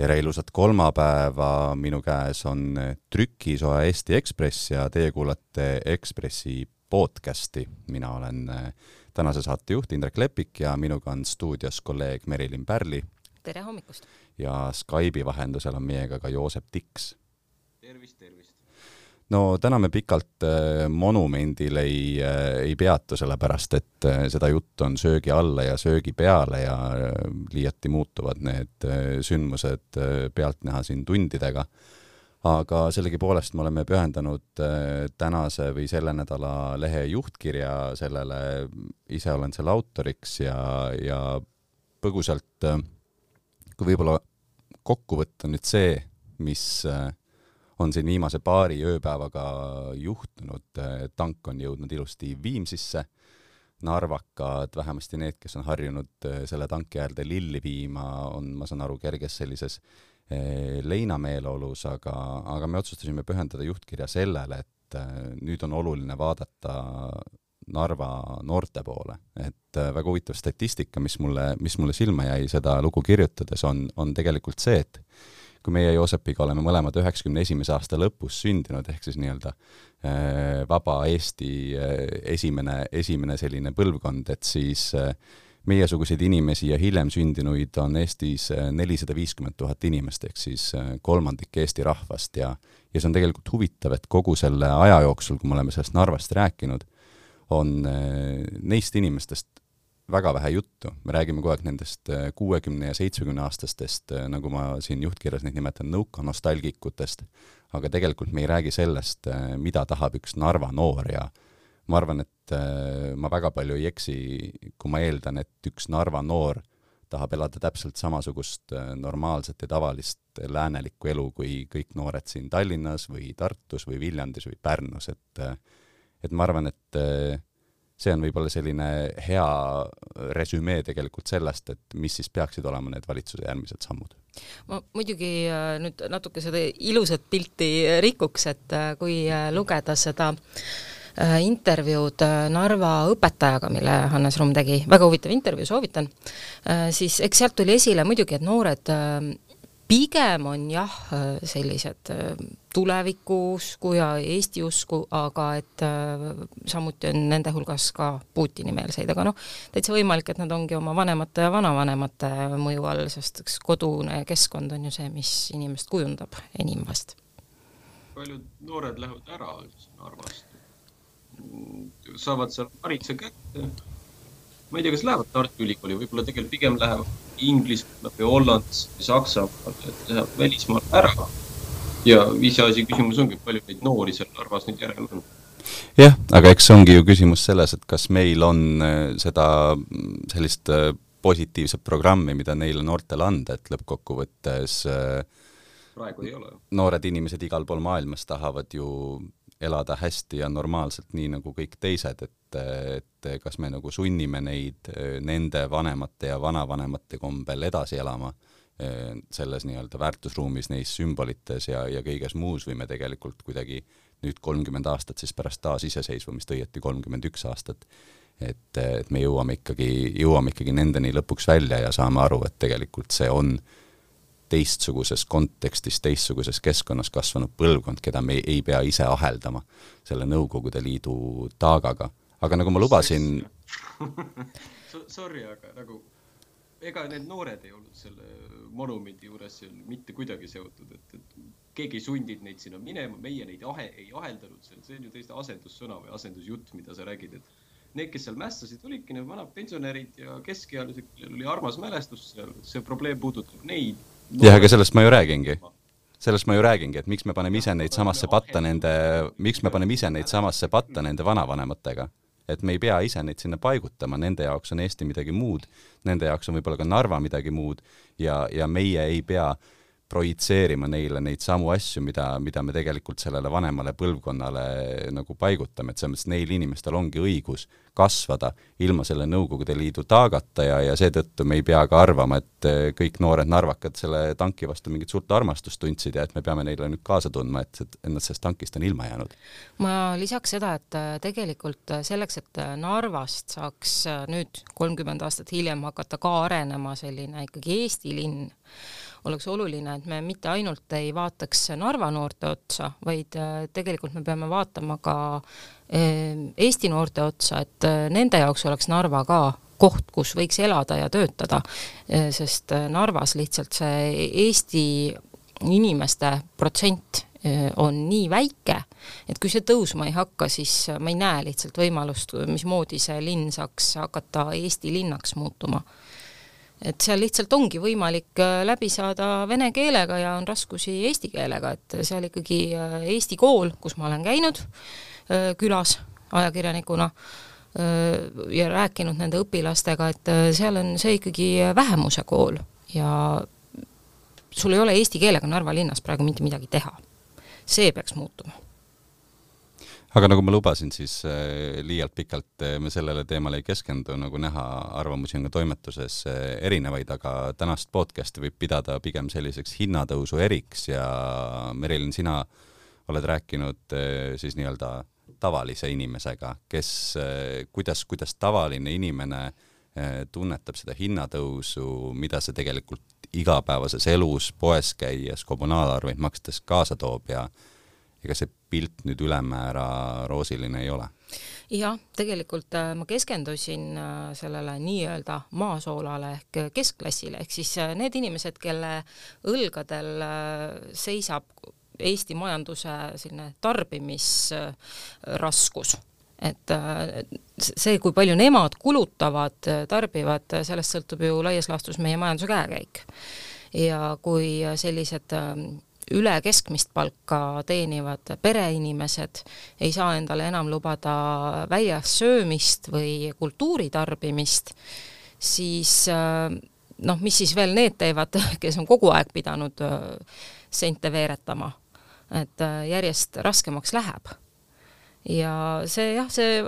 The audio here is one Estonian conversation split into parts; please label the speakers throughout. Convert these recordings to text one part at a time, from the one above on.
Speaker 1: tere ilusat kolmapäeva, minu käes on trükisoe Eesti Ekspress ja teie kuulate Ekspressi podcasti. mina olen äh, tänase saate juht Indrek Lepik ja minuga on stuudios kolleeg Merilin Pärli.
Speaker 2: tere hommikust!
Speaker 1: ja Skype'i vahendusel on meiega ka Joosep Tiks.
Speaker 3: tervist, tervist!
Speaker 1: No täna me pikalt äh, monumendil ei, äh, ei peatu, sellepärast et äh, seda juttu on söögi alla ja söögi peale ja liiati muutuvad need sündmused pealtnäha siin tundidega. aga sellegipoolest me oleme pühendanud tänase või selle nädala lehe juhtkirja sellele, ise olen selle autoriks ja, ja põgusalt, kui võib-olla kokku võtta nüüd see, mis äh, on siin viimase paari ööpäevaga juhtunud, tank on jõudnud ilusti Viimsisse, narvakad, vähemasti need, kes on harjunud eh, selle tanki äärde lilli viima, on, ma saan aru, kerges sellises eh, leinameeleolus, aga, aga me otsustasime pühendada juhtkirja sellele, et eh, nüüd on oluline vaadata Narva noorte poole, et väga huvitav statistika, mis mulle, mis mulle silma jäi seda lugu kirjutades, on, on tegelikult see, et kui meie Joosepiga oleme mõlemad üheksakümne esimese aasta lõpus sündinud, ehk siis nii-öelda äh, vaba Eesti äh, esimene, esimene selline põlvkond, et siis äh, meiesuguseid inimesi ja hiljem sündinuid on Eestis nelisada viiskümmend tuhat inimest, ehk siis kolmandik Eesti rahvast ja ja see on tegelikult huvitav, et kogu selle aja jooksul, kui me oleme sellest Narvast rääkinud, on neist inimestest väga vähe juttu, me räägime kogu aeg nendest äh, kuuekümne ja seitsmekümne aastastest, äh, nagu ma siin juhtkirjas neid nimetan, nõukanostalgikutest, aga tegelikult me ei räägi sellest, äh, mida tahab üks Narva noor ja ma arvan, et ma väga palju ei eksi, kui ma eeldan, et üks Narva noor tahab elada täpselt samasugust normaalset ja tavalist läänelikku elu kui kõik noored siin Tallinnas või Tartus või Viljandis või Pärnus, et et ma arvan, et see on võib-olla selline hea resümee tegelikult sellest, et mis siis peaksid olema need valitsuse järgmised sammud.
Speaker 2: ma muidugi äh, nüüd natuke seda ilusat pilti rikuks, et äh, kui äh, lugeda seda intervjuud Narva õpetajaga, mille Hannes Rumm tegi, väga huvitav intervjuu, soovitan, siis eks sealt tuli esile muidugi, et noored pigem on jah, sellised äh, tulevikuusku ja Eesti usku, aga et äh, samuti on nende hulgas ka Putini-meelseid, aga noh, täitsa võimalik, et nad ongi oma vanemate ja vanavanemate mõju all, sest eks kodune keskkond on ju see, mis inimest kujundab enim vast.
Speaker 3: paljud noored lähevad ära Narvast, saavad seal hariduse kätte ma ei tea, kas lähevad Tartu Ülikooli, võib-olla tegelikult pigem lähevad Inglismaale või Hollandisse või Saksamaale, et lähevad välismaale ära. ja iseasi küsimus ongi, palju neid noori seal Narvas nüüd järel on.
Speaker 1: jah, aga eks ongi ju küsimus selles, et kas meil on äh, seda mm, sellist äh, positiivset programmi, mida neile noortele anda, et lõppkokkuvõttes äh,
Speaker 3: praegu ei ole.
Speaker 1: noored inimesed igal pool maailmas tahavad ju elada hästi ja normaalselt, nii nagu kõik teised, et, et kas me nagu sunnime neid eh, nende vanemate ja vanavanemate kombel edasi elama eh, selles nii-öelda väärtusruumis, neis sümbolites ja, ja kõiges muus või me tegelikult kuidagi nüüd kolmkümmend aastat siis pärast taasiseseisvumist, õieti kolmkümmend üks aastat, et, et me jõuame ikkagi, jõuame ikkagi nendeni lõpuks välja ja saame aru, et tegelikult see on äh, teistsuguses kontekstis, teistsuguses keskkonnas kasvanud põlvkond, keda me ei, ei pea ise aheldama selle Nõukogude Liidu taagaga. aga nagu ma lubasin
Speaker 3: Sorry, aga nagu ega need noored ei olnud selle monumendi juures mitte kuidagi seotud, et, et keegi ei sundinud neid sinna minema, meie neid ahe, ei aheldanud seal, see on ju täiesti asendussõna või asendusjutt, mida sa räägid, et need, kes seal mässasid, olidki need vanad pensionärid ja keskealised, kellel oli armas mälestus seal, see probleem puudutab neid
Speaker 1: jah, aga sellest ma ju räägingi. sellest ma ju räägingi, et miks me paneme ise neid samasse patta nende, miks me paneme ise neid samasse patta nende vanavanematega. et me ei pea ise neid sinna paigutama, nende jaoks on Eesti midagi muud, nende jaoks on võib-olla ka Narva midagi muud ja, ja meie ei pea projitseerima neile neid samu asju, mida, mida me tegelikult sellele vanemale põlvkonnale nagu paigutame, et selles mõttes neil inimestel ongi õigus kasvada ilma selle Nõukogude Liidu taagata ja, ja seetõttu me ei pea ka arvama, et äh, kõik noored narvakad selle tanki vastu mingit suurt armastust tundsid ja et me peame neile nüüd kaasa tundma, et, et nad sellest tankist on ilma jäänud.
Speaker 2: ma lisaks seda, et äh, tegelikult selleks, et Narvast saaks nüüd kolmkümmend aastat hiljem hakata ka arenema selline ikkagi Eesti linn, oleks oluline, et me mitte ainult ei vaataks Narva noorte otsa, vaid äh, tegelikult me peame vaatama ka äh, Eesti noorte otsa, et äh, nende jaoks oleks Narva ka koht, kus võiks elada ja töötada, sest Narvas lihtsalt see Eesti inimeste protsent on nii väike, et kui see tõusma ei hakka, siis ma ei näe lihtsalt võimalust, mismoodi see linn saaks hakata Eesti linnaks muutuma et seal lihtsalt ongi võimalik äh, läbi saada vene keelega ja on raskusi eesti keelega, et seal ikkagi äh, Eesti kool, kus ma olen käinud äh, külas ajakirjanikuna ja rääkinud nende õpilastega, et seal on see ikkagi vähemuse kool ja sul ei ole eesti keelega Narva linnas praegu mitte midagi teha. see peaks muutuma
Speaker 1: aga nagu ma lubasin, siis äh, liialt pikalt äh, me sellele teemale ei keskendu, nagu näha, arvamusi on ka toimetuses äh, erinevaid, aga tänast podcast'i võib pidada pigem selliseks hinnatõusu eriks ja Merilin, sina oled rääkinud siis nii-öelda tavalise inimesega, kes, kuidas, kuidas tavaline inimene tunnetab seda hinnatõusu, mida see tegelikult igapäevases elus, poes käies, kommunaalarveid makstes kaasa toob ja ega see pilt nüüd ülemäära roosiline ei ole.
Speaker 2: Jah, tegelikult äh, ma keskendusin äh, sellele nii-öelda maasoolale ehk keskklassile, ehk siis äh, need inimesed, kelle õlgadel seisab Eesti majanduse selline tarbimisraskus. Et see, kui palju nemad kulutavad, tarbivad, sellest sõltub ju laias laastus meie majanduse käekäik. ja kui sellised üle keskmist palka teenivad pereinimesed ei saa endale enam lubada väljas söömist või kultuuri tarbimist, siis äh, noh, mis siis veel need teevad, kes on kogu aeg pidanud äh, sente veeretama, et äh, järjest raskemaks läheb. ja see jah, see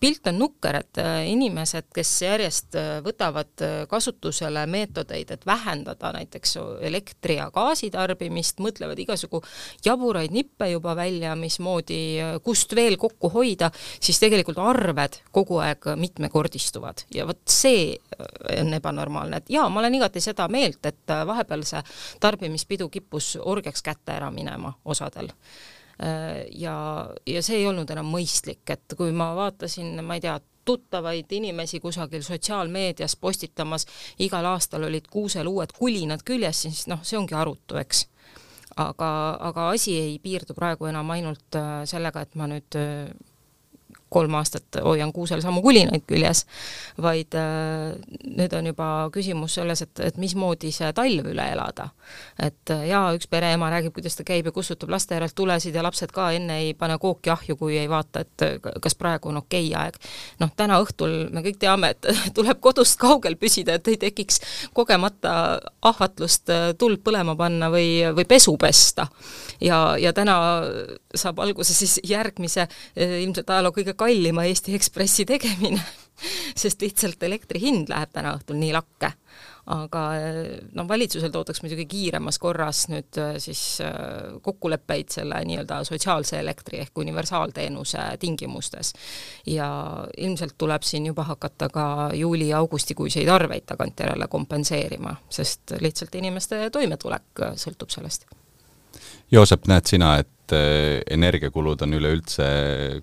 Speaker 2: pilt on nukker, et äh, inimesed, kes järjest äh, võtavad äh, kasutusele meetodeid, et vähendada näiteks elektri- ja gaasitarbimist, mõtlevad igasugu jaburaid nippe juba välja, mismoodi, kust veel kokku hoida, siis tegelikult arved kogu aeg mitmekordistuvad. Ja vot see on ebanormaalne, et jaa, ma olen igati seda meelt, et vahepeal see tarbimispidu kippus orgiaks kätte ära minema osadel ja, ja see ei olnud enam mõistlik, et kui ma vaatasin, ma ei tea, tuttavaid inimesi kusagil sotsiaalmeedias postitamas, igal aastal olid kuusel uued kulinad küljes, siis noh, see ongi arutu, eks. aga, aga asi ei piirdu praegu enam ainult äh, sellega, et ma nüüd äh, kolm aastat hoian kuusel samu kulinaid küljes, vaid äh, nüüd on juba küsimus selles, et, et mismoodi see talv üle elada. et äh, jaa, üks pereema räägib, kuidas ta käib ja kustutab laste järelt tulesid ja lapsed ka enne ei pane kooki ahju, kui ei vaata, et äh, kas praegu on okei okay aeg. noh, täna õhtul me kõik teame, et tuleb kodust kaugel püsida, et ei tekiks kogemata ahvatlust tuld põlema panna või, või pesu pesta. ja, ja täna saab alguse siis järgmise ilmselt ajaloo kõige kallima Eesti Ekspressi tegemine sest lihtsalt elektri hind läheb täna õhtul nii lakke. aga noh, valitsuselt ootaks muidugi kiiremas korras nüüd äh, siis äh, kokkuleppeid selle nii-öelda sotsiaalse elektri ehk universaalteenuse tingimustes. ja ilmselt tuleb siin juba hakata ka juuli-augustikuiseid arveid tagantjärele kompenseerima, sest lihtsalt inimeste toimetulek äh, sõltub sellest.
Speaker 1: Joosep, näed sina, et eh, energiakulud on üleüldse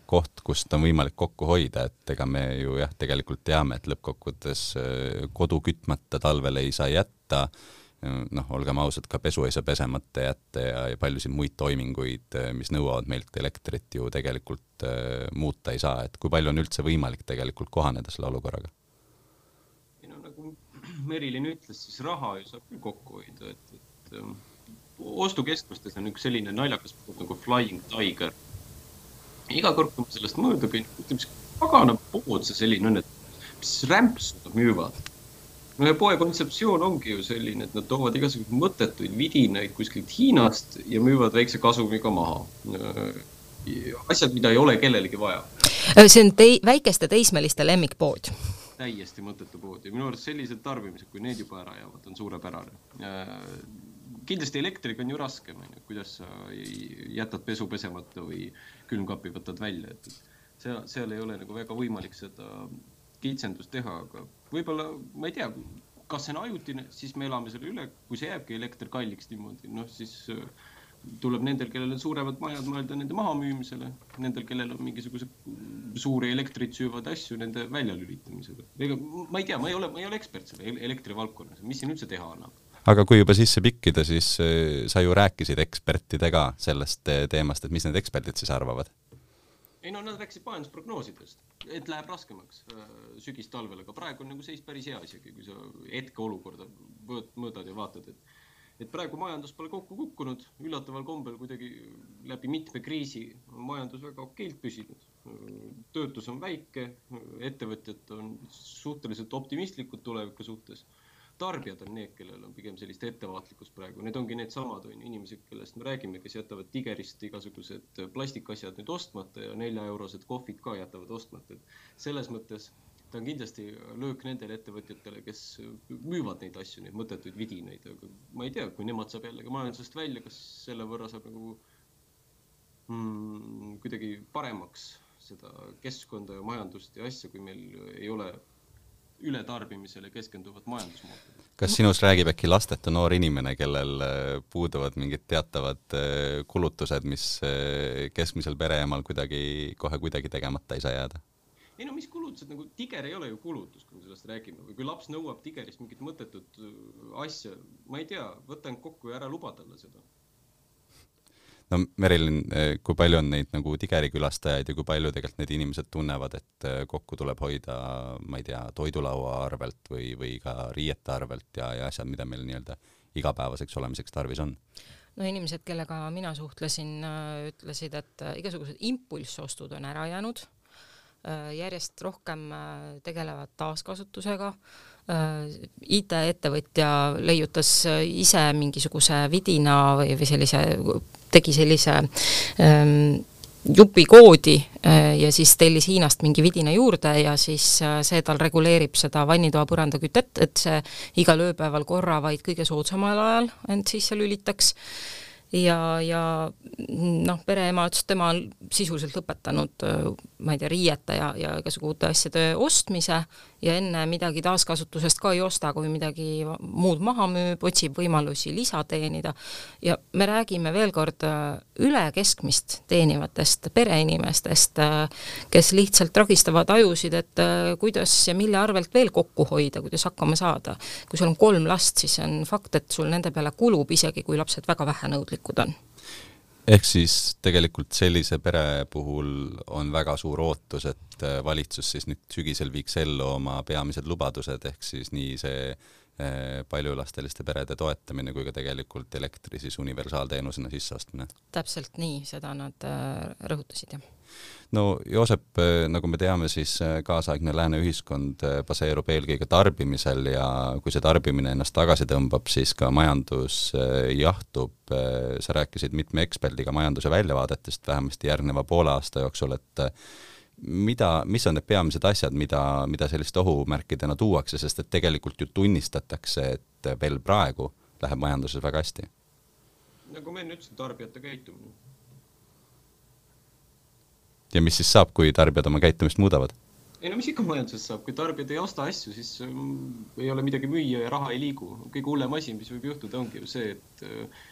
Speaker 1: koht, kust on võimalik kokku hoida, et ega me ju jah, tegelikult teame, et lõppkokkuvõttes eh, kodu kütmata talvel ei saa jätta, noh, olgem ausad, ka pesu ei saa pesemata jätta ja, ja paljusid muid toiminguid, eh, mis nõuavad meilt elektrit, ju tegelikult äh, muuta ei saa, et kui palju on üldse võimalik tegelikult kohaneda selle olukorraga?
Speaker 3: ei no nagu Merilin ütles, siis raha ju saab küll kokku hoida, et, et ostukeskustes on üks selline naljakas nagu Flying Tiger. iga kord, kui ma sellest mööda käin, mõtlen, mis pagana pood see selline on, et mis rämpsu nad müüvad. no ja poe kontseptsioon ongi ju selline, et nad toovad igasuguseid mõttetuid vidinaid kuskilt Hiinast ja müüvad väikse kasumiga maha. asjad, mida ei ole kellelegi vaja
Speaker 2: see on tei-, väikeste teismeliste lemmikpood.
Speaker 3: täiesti mõttetu pood ja minu arust sellised tarbimised, kui need juba ära jäävad, on suurepärane. Kindlasti elektriga on ju raskem, on ju, kuidas sa jätad pesu pesemata või külmkapi võtad välja, et seal, seal ei ole nagu väga võimalik seda kitsendust teha, aga võib-olla, ma ei tea, kas see on ajutine, siis me elame selle üle, kui see jääbki elekter kalliks niimoodi, noh siis äh, tuleb nendel, kellel on suuremad majad, mõelda nende mahamüümisele, nendel, kellel on mingisugused suuri elektrit süüvad asju, nende väljalülitamisele. ega ma ei tea, ma ei ole, ma ei ole ekspert selle elektrivaldkonnas, mis siin üldse teha annab
Speaker 1: aga kui juba sisse pikkida, siis äh, sa ju rääkisid ekspertidega sellest äh, teemast, et mis need eksperdid siis arvavad?
Speaker 3: ei no nad rääkisid majandusprognoosidest, et läheb raskemaks äh, sügistalvel, aga praegu on nagu seis päris hea isegi, kui sa hetkeolukorda mõõdad ja vaatad, et et praegu majandus pole kokku kukkunud, üllataval kombel kuidagi läbi mitme kriisi on majandus väga okeilt püsinud. töötus on väike, ettevõtjad on suhteliselt optimistlikud tuleviku suhtes. Tarbijad on need, kellel on pigem sellist ettevaatlikkust praegu, need ongi needsamad, on ju, inimesed, kellest me räägime, kes jätavad Tigerist igasugused plastikasjad nüüd ostmata ja neljaeurosed kohvid ka jätavad ostmata, et selles mõttes ta on kindlasti löök nendele ettevõtjatele, kes müüvad neid asju, neid mõttetuid vidinaid, aga ma ei tea, kui nemad saab jällegi majandusest välja, kas selle võrra saab nagu mm, kuidagi paremaks seda keskkonda ja majandust ja asja, kui meil ei ole ületarbimisele keskenduvat majandusmoodi.
Speaker 1: kas sinust räägib äkki lastetu noor inimene, kellel äh, puuduvad mingid teatavad äh, kulutused, mis äh, keskmisel pereemal kuidagi, kohe kuidagi tegemata ei saa jääda?
Speaker 3: ei no mis kulutused nagu, tiger ei ole ju kulutus, kui me sellest räägime või kui laps nõuab tigerist mingit mõttetut asja, ma ei tea, võta end kokku ja ära luba talle seda.
Speaker 1: No Merilin, äh, kui palju on neid nagu tigeri külastajaid ja kui palju tegelikult need inimesed tunnevad, et äh, kokku tuleb hoida, ma ei tea, toidulaua arvelt või, või ka riiete arvelt ja, ja asjad, mida meil nii-öelda igapäevaseks olemiseks tarvis on?
Speaker 2: no inimesed, kellega mina suhtlesin, ütlesid, et igasugused impulssostud on ära jäänud järjest rohkem tegelevad taaskasutusega. Äh, IT-ettevõtja leiutas ise mingisuguse vidina või, või sellise, tegi sellise ähm, jupikoodi ja siis tellis Hiinast mingi vidina juurde ja siis see tal reguleerib seda vannitoa põrandakütet, et see igal ööpäeval korra vaid kõige soodsamal ajal end sisse lülitaks ja, ja noh, pereema ütles, et tema on sisuliselt lõpetanud ma ei tea, riiete ja, ja igasugu uute asjade ostmise ja enne midagi taaskasutusest ka ei osta, kui midagi muud maha müüb, otsib võimalusi lisa teenida ja me räägime veel kord äh, üle keskmist teenivatest pereinimestest, äh, kes lihtsalt tragistavad ajusid, et äh, kuidas ja mille arvelt veel kokku hoida, kuidas hakkama saada. kui sul on kolm last, siis on fakt, et sul nende peale kulub, isegi kui lapsed väga vähenõudlikud on
Speaker 1: ehk siis tegelikult sellise pere puhul on väga suur ootus, et äh, valitsus siis nüüd sügisel viiks ellu oma peamised lubadused, ehk siis nii see äh, paljulapseliste perede toetamine kui ka tegelikult elektri siis universaalteenusena sisseostmine.
Speaker 2: täpselt nii, seda nad äh, rõhutasid, jah
Speaker 1: no Joosep, äh, nagu me teame, siis äh, kaasaegne lääne ühiskond äh, baseerub eelkõige tarbimisel ja kui see tarbimine ennast tagasi tõmbab, siis ka majandus jahtub. sa rääkisid mitme eksperdiga majanduse väljavaadetest vähemasti järgneva poole aasta jooksul, et mida, mis on need peamised asjad, mida, mida selliste ohumärkidena tuuakse, sest et tegelikult ju tunnistatakse, et veel praegu läheb majanduses väga hästi?
Speaker 3: nagu ma enne ütlesin, tarbijate käitumine
Speaker 1: ja mis siis saab, kui tarbijad oma käitumist muudavad?
Speaker 3: ei no mis ikka majanduses saab, kui tarbijad ei osta asju, siis mm, ei ole midagi müüa ja raha ei liigu. kõige hullem asi, mis võib juhtuda, ongi ju see, et äh,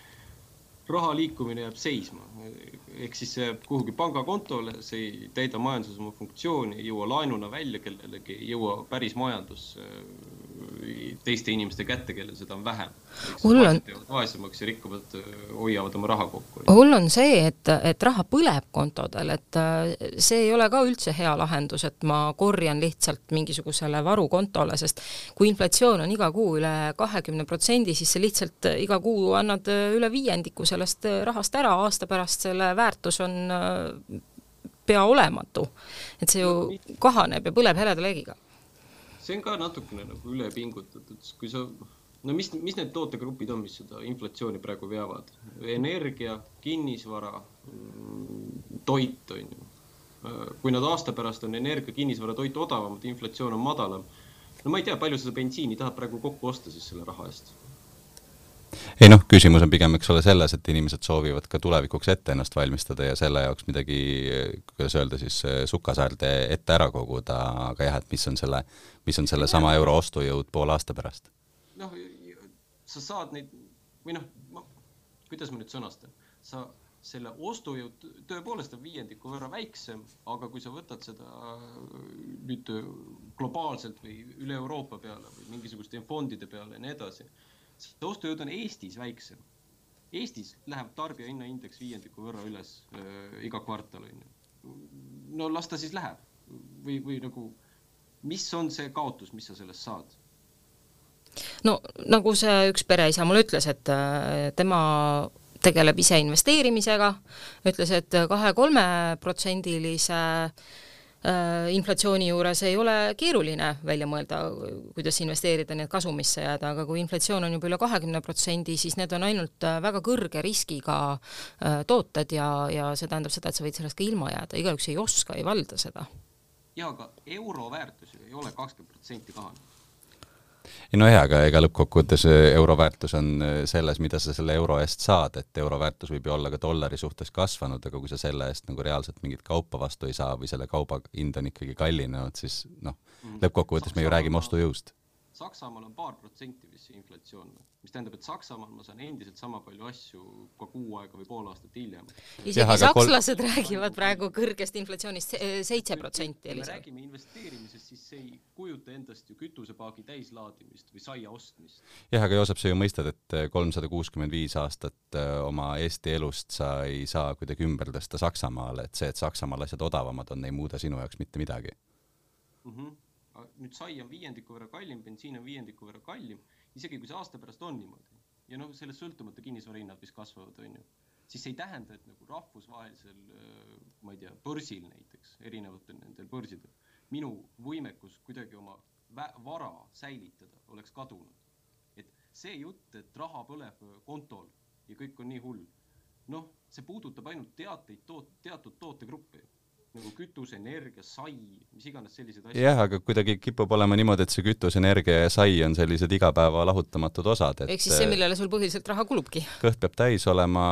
Speaker 3: raha liikumine jääb seisma. ehk siis see jääb kuhugi pangakontole, see ei täida majanduses oma funktsiooni, ei jõua laenuna välja kellelegi, ei jõua päris majandusse teiste inimeste kätte, kellel seda on vähem. hull on. vaesemaks ja rikkamad äh, hoiavad oma raha kokku.
Speaker 2: hull on see, et, et raha põleb kontodel, et äh, see ei ole ka üldse hea lahendus, et ma korjan lihtsalt mingisugusele varukontole, sest kui inflatsioon on iga kuu üle kahekümne protsendi, siis sa lihtsalt äh, iga kuu annad üle viiendiku sellest rahast ära, aasta pärast selle väärtus on pea olematu. et see ju kahaneb ja põleb heleda leegiga
Speaker 3: see on ka natukene nagu üle pingutatud, kui sa, no mis, mis need tootegrupid on, mis seda inflatsiooni praegu veavad? energia, kinnisvara, toit on ju. kui nad aasta pärast on energia, kinnisvara, toit odavamad, inflatsioon on madalam, no ma ei tea, palju seda bensiini tahab praegu kokku osta siis selle raha eest
Speaker 1: ei noh, küsimus on pigem, eks ole, selles, et inimesed soovivad ka tulevikuks ette ennast valmistada ja selle jaoks midagi, kuidas öelda siis, sukasäärde ette ära koguda, aga jah, et mis on selle, mis on sellesama euro ostujõud poole aasta pärast?
Speaker 3: noh, sa saad neid või noh, kuidas ma nüüd sõnastan, sa selle ostujõud tõepoolest on viiendiku võrra väiksem, aga kui sa võtad seda nüüd globaalselt või üle Euroopa peale või mingisuguste fondide peale ja nii edasi see ostujõud on Eestis väiksem. Eestis läheb tarbijahinnaindeks viiendiku võrra üles äh, iga kvartal, on ju. no las ta siis läheb või, või nagu, mis on see kaotus, mis sa sellest saad?
Speaker 2: no nagu see üks pereisa mulle ütles, et äh, tema tegeleb ise investeerimisega, ütles, et kahe-kolmeprotsendilise Äh, inflatsiooni juures ei ole keeruline välja mõelda, kuidas investeerida, nii et kasumisse jääda, aga kui inflatsioon on juba üle kahekümne protsendi, siis need on ainult äh, väga kõrge riskiga äh, tooted ja, ja see tähendab seda, et sa võid sellest ka ilma jääda, igaüks ei oska, ei valda seda.
Speaker 3: jaa, aga euro väärtus ju ei ole kakskümmend protsenti kahanenud
Speaker 1: ei no jaa, aga ega lõppkokkuvõttes äh, euro väärtus on äh, selles, mida sa selle euro eest saad, et euro väärtus võib ju olla ka dollari suhtes kasvanud, aga kui sa selle eest nagu reaalselt mingit kaupa vastu ei saa või selle kauba hind on ikkagi kallinenud, siis noh, mm. lõppkokkuvõttes me ju räägime ostujõust
Speaker 3: Saksamaal on paar protsenti vist see inflatsioon, mis tähendab, et Saksamaal ma saan endiselt sama palju asju ka kuu aega või pool aastat hiljem.
Speaker 2: isegi sakslased kol... räägivad praegu kõrgest inflatsioonist seitse protsenti.
Speaker 3: kui me räägime investeerimisest, siis see ei kujuta endast ju kütusepaagi täislaadimist või saia ostmist.
Speaker 1: jah, aga Joosep, sa ju mõistad, et kolmsada kuuskümmend viis aastat äh, oma Eesti elust sa ei saa kuidagi ümber tõsta Saksamaale, et see, et Saksamaal asjad odavamad on, ei muuda sinu jaoks mitte midagi
Speaker 3: mm. -hmm nüüd sai on viiendiku võrra kallim, bensiin on viiendiku võrra kallim, isegi kui see aasta pärast on niimoodi ja noh, sellest sõltumata kinnisvarahinnad vist kasvavad, on ju, siis see ei tähenda, et nagu rahvusvahelisel, ma ei tea, börsil näiteks, erinevatel nendel börsidel, minu võimekus kuidagi oma vara säilitada oleks kadunud. et see jutt, et raha põleb kontol ja kõik on nii hull, noh, see puudutab ainult teateid, toot-, teatud tootegruppe nagu kütus, energia, sai, mis iganes sellised asjad.
Speaker 1: jah, aga kuidagi kipub olema niimoodi, et see kütus, energia ja sai on sellised igapäeva lahutamatud osad, et
Speaker 2: ehk siis see, millele sul põhiliselt raha kulubki?
Speaker 1: kõht peab täis olema,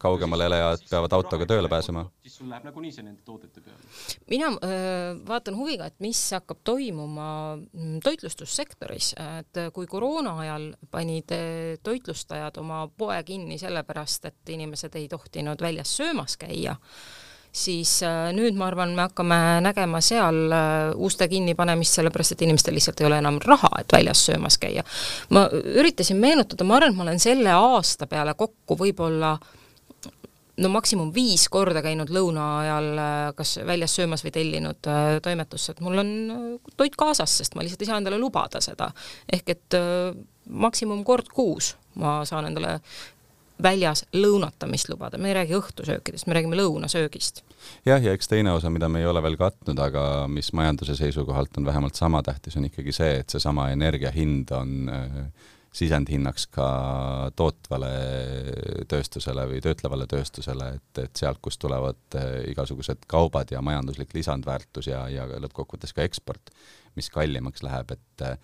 Speaker 1: kaugemale elajad peavad autoga tööle pääsema.
Speaker 3: siis sul läheb nagunii see nende toodete peale.
Speaker 2: mina öö, vaatan huviga, et mis hakkab toimuma mm, toitlustussektoris, et kui koroona ajal panid toitlustajad oma poe kinni sellepärast, et inimesed ei tohtinud väljas söömas käia, siis äh, nüüd ma arvan, me hakkame nägema seal äh, uste kinnipanemist, sellepärast et inimestel lihtsalt ei ole enam raha, et väljas söömas käia. ma üritasin meenutada, ma arvan, et ma olen selle aasta peale kokku võib-olla no maksimum viis korda käinud lõuna ajal äh, kas väljas söömas või tellinud toimetusse, et mul on toit kaasas, sest ma lihtsalt ei saa endale lubada seda. ehk et maksimum kord kuus ma saan endale väljas lõunatamist lubada, me ei räägi õhtusöökidest, me räägime lõunasöögist.
Speaker 1: jah, ja eks teine osa, mida me ei ole veel katnud, aga mis majanduse seisukohalt on vähemalt sama tähtis, on ikkagi see, et seesama energia hind on äh, sisendhinnaks ka tootvale tööstusele või töötlevale tööstusele, et, et sealt, kust tulevad äh, igasugused kaubad ja majanduslik lisandväärtus ja, ja lõppkokkuvõttes ka eksport, mis kallimaks läheb, et äh,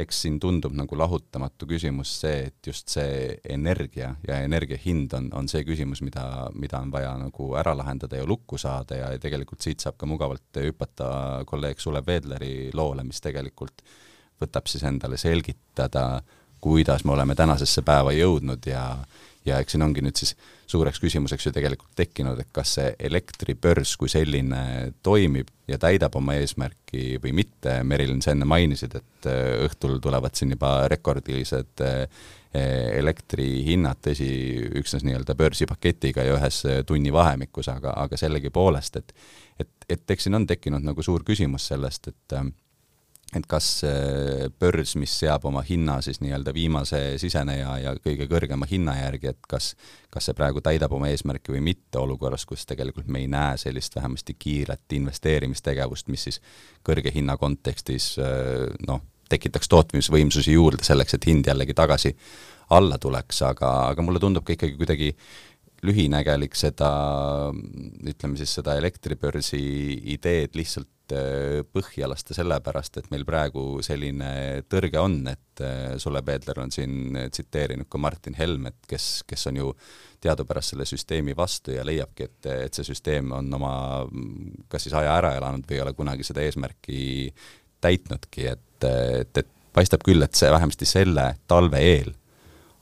Speaker 1: eks siin tundub nagu lahutamatu küsimus see, et just see energia ja energia hind on, on see küsimus, mida, mida on vaja nagu ära lahendada ja lukku saada ja tegelikult siit saab ka mugavalt hüpata kolleeg Sulev Veedleri loole, mis tegelikult võtab siis endale selgitada, kuidas me oleme tänasesse päeva jõudnud ja ja eks siin ongi nüüd siis suureks küsimuseks ju tegelikult tekkinud, et kas see elektribörs kui selline toimib ja täidab oma eesmärki või mitte, Merilin, sa enne mainisid, et äh, õhtul tulevad siin juba rekordilised äh, elektrihinnad, tõsi, üksnes nii-öelda börsipaketiga ja ühes tunnivahemikus, aga, aga sellegipoolest, et et, et eks siin on tekkinud nagu suur küsimus sellest, et äh, et kas börs, mis seab oma hinna siis nii-öelda viimase siseneja ja kõige kõrgema hinna järgi, et kas, kas see praegu täidab oma eesmärki või mitte olukorras, kus tegelikult me ei näe sellist vähemasti kiiret investeerimistegevust, mis siis kõrge hinna kontekstis noh, tekitaks tootmisvõimsusi juurde selleks, et hind jällegi tagasi alla tuleks, aga, aga mulle tundub ka ikkagi kuidagi lühinägelik seda, ütleme siis seda elektribörsi ideed lihtsalt äh, põhja lasta sellepärast, et meil praegu selline tõrge on, et äh, Sulle Peedler on siin tsiteerinud ka Martin Helmet, kes, kes on ju teadupärast selle süsteemi vastu ja leiabki, et, et see süsteem on oma kas siis aja ära elanud või ei ole kunagi seda eesmärki täitnudki, et, et, et paistab küll, et see vähemasti selle talve eel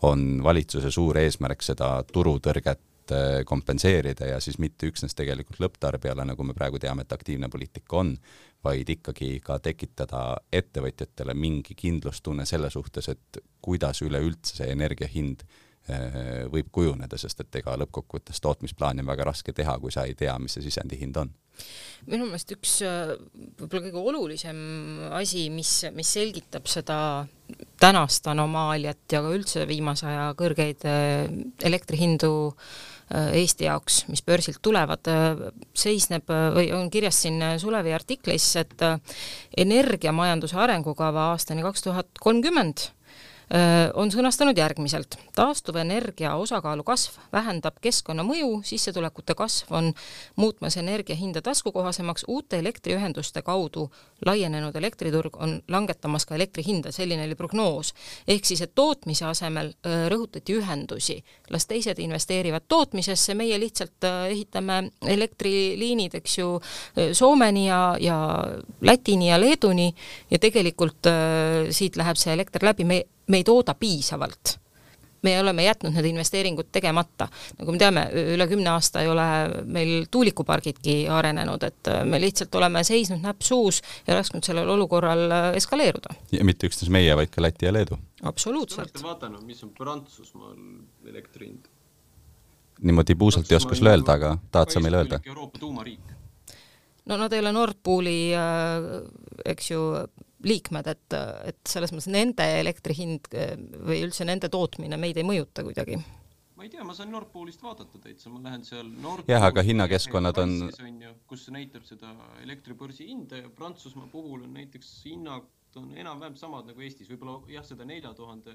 Speaker 1: on valitsuse suur eesmärk seda turutõrget kompenseerida ja siis mitte üksnes tegelikult lõpptarbijale, nagu me praegu teame, et aktiivne poliitika on, vaid ikkagi ka tekitada ettevõtjatele mingi kindlustunne selle suhtes, et kuidas üleüldse see energia hind äh, võib kujuneda, sest et ega lõppkokkuvõttes tootmisplaani on väga raske teha, kui sa ei tea, mis see sisendihind on.
Speaker 2: Minu meelest üks äh, võib-olla kõige olulisem asi, mis, mis selgitab seda tänast anomaaliat ja ka üldse viimase aja kõrgeid äh, elektrihindu Eesti jaoks, mis börsilt tulevad, seisneb või on kirjas siin Sulevi artiklis, et energiamajanduse arengukava aastani kaks tuhat kolmkümmend on sõnastanud järgmiselt. taastuvenergia osakaalu kasv vähendab keskkonnamõju, sissetulekute kasv on muutmas energia hinda taskukohasemaks, uute elektriühenduste kaudu laienenud elektriturg on langetamas ka elektri hinda, selline oli prognoos. ehk siis, et tootmise asemel rõhutati ühendusi, las teised investeerivad tootmisesse, meie lihtsalt ehitame elektriliinid, eks ju, Soomeni ja, ja Lätini ja Leeduni ja tegelikult siit läheb see elekter läbi, me me ei tooda piisavalt. me oleme jätnud need investeeringud tegemata. nagu me teame, üle kümne aasta ei ole meil tuulikupargidki arenenud, et me lihtsalt oleme seisnud näpp suus ja lasknud sellel olukorral eskaleeruda.
Speaker 1: ja mitte üksnes meie, vaid ka Läti ja Leedu.
Speaker 2: absoluutselt.
Speaker 3: olete vaadanud, mis on Prantsusmaal elektri hind?
Speaker 1: niimoodi puusalt ei oska sulle öelda, aga tahad sa meile öelda?
Speaker 3: Euroopa tuumariik.
Speaker 2: no nad ei ole Nord Pooli äh, eks ju, liikmed, et, et selles mõttes nende elektri hind eh, või üldse nende tootmine meid ei mõjuta kuidagi.
Speaker 3: Ma ei tea, ma saan Nord Poolist vaadata täitsa, ma lähen seal Nord
Speaker 1: jah, aga hinnakeskkonnad on
Speaker 3: on ju, kus näitab seda elektribörsi hinda ja Prantsusmaa puhul on näiteks hinnad on enam-vähem samad nagu Eestis, võib-olla jah, seda nelja tuhande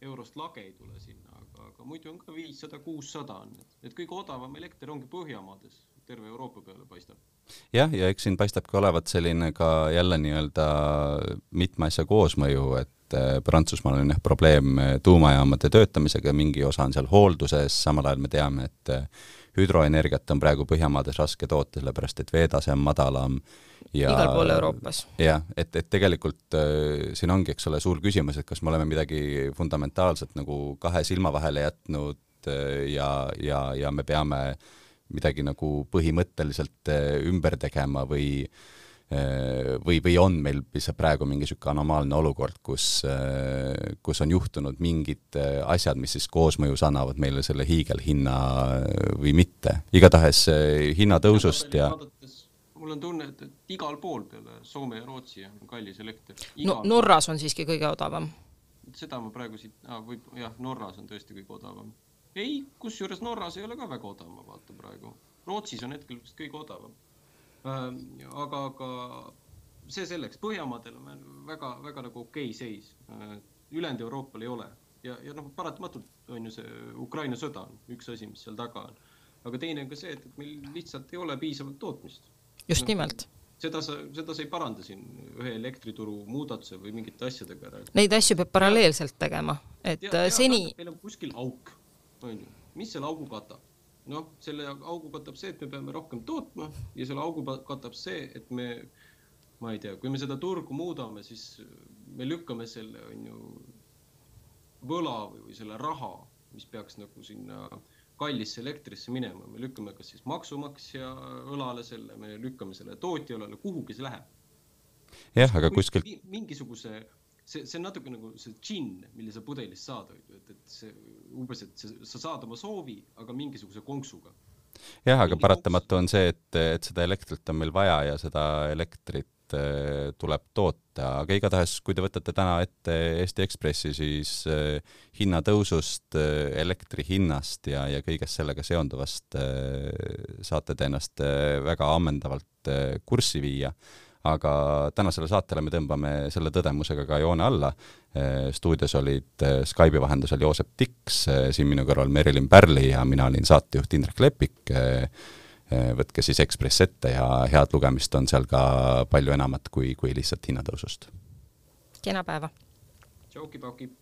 Speaker 3: eurost lage ei tule sinna, aga, aga muidu on ka viissada, kuussada on, et kõige odavam elekter ongi Põhjamaades, terve Euroopa peale paistab
Speaker 1: jah, ja eks siin paistabki olevat selline ka jälle nii-öelda mitme asja koosmõju, et äh, Prantsusmaal on jah probleem äh, tuumajaamade töötamisega, mingi osa on seal hoolduses, samal ajal me teame, et äh, hüdroenergiat on praegu Põhjamaades raske toota, sellepärast et veetase on madalam
Speaker 2: ja igal pool Euroopas.
Speaker 1: jah, et, et tegelikult äh, siin ongi, eks ole, suur küsimus, et kas me oleme midagi fundamentaalselt nagu kahe silma vahele jätnud äh, ja, ja, ja me peame äh, midagi nagu põhimõtteliselt äh, ümber tegema või äh, või, või on meil lihtsalt praegu mingi niisugune anomaalne olukord, kus, äh, kus on juhtunud mingid asjad, mis siis koosmõjus annavad meile selle hiigelhinna või mitte. igatahes hinnatõusust ja, ja
Speaker 3: mul on tunne, et, et igal pool peale Soome ja Rootsi on kallis elekter.
Speaker 2: no Norras on siiski kõige odavam.
Speaker 3: seda ma praegu siit ah,, võib jah, Norras on tõesti kõige odavam ei, kusjuures Norras ei ole ka väga odav, ma vaatan praegu. Rootsis on hetkel vist kõige odavam äh,. aga, aga see selleks, Põhjamaadel on väga, väga nagu okei okay seis äh,. ülejäänud Euroopal ei ole ja, ja noh, paratamatult on ju see Ukraina sõda on üks asi, mis seal taga on. aga teine on ka see, et, et meil lihtsalt ei ole piisavalt tootmist.
Speaker 2: just no, nimelt
Speaker 3: seda sa, seda sa ei paranda siin ühe elektrituru muudatuse või mingite asjadega ära.
Speaker 2: Neid asju peab paralleelselt tegema, et ja, ja, seni.
Speaker 3: meil on kuskil auk on ju, mis selle augu katab? noh, selle augu katab see, et me peame rohkem tootma ja selle augu katab see, et me, ma ei tea, kui me seda turgu muudame, siis me lükkame selle, on ju, võla või, või selle raha, mis peaks nagu sinna kallisse elektrisse minema, me lükkame kas siis maksumaksja õlale selle, me lükkame selle tootja õlale, kuhugi see läheb.
Speaker 1: jah, aga kuskilt
Speaker 3: mingisuguse see, see on natuke nagu see džinn, mille sa pudelist saad, et, et see umbes, et see, sa saad oma soovi, aga mingisuguse konksuga.
Speaker 1: jah, aga paratamatu on see, et, et seda elektrit on meil vaja ja seda elektrit äh, tuleb toota, aga igatahes, kui te võtate täna ette Eesti Ekspressi, siis äh, hinnatõusust äh,, elektri hinnast ja, ja kõigest sellega seonduvast saate te ennast väga ammendavalt kurssi viia aga tänasele saatele me tõmbame selle tõdemusega ka joone alla. stuudios olid Skype'i vahendusel Joosep Tiks, siin minu kõrval Merilin Pärli ja mina olin saatejuht Indrek Lepik. võtke siis Ekspress ette ja head lugemist on seal ka palju enamat kui, kui lihtsalt hinnatõusust.
Speaker 2: kena päeva!
Speaker 3: tšauki-pauki!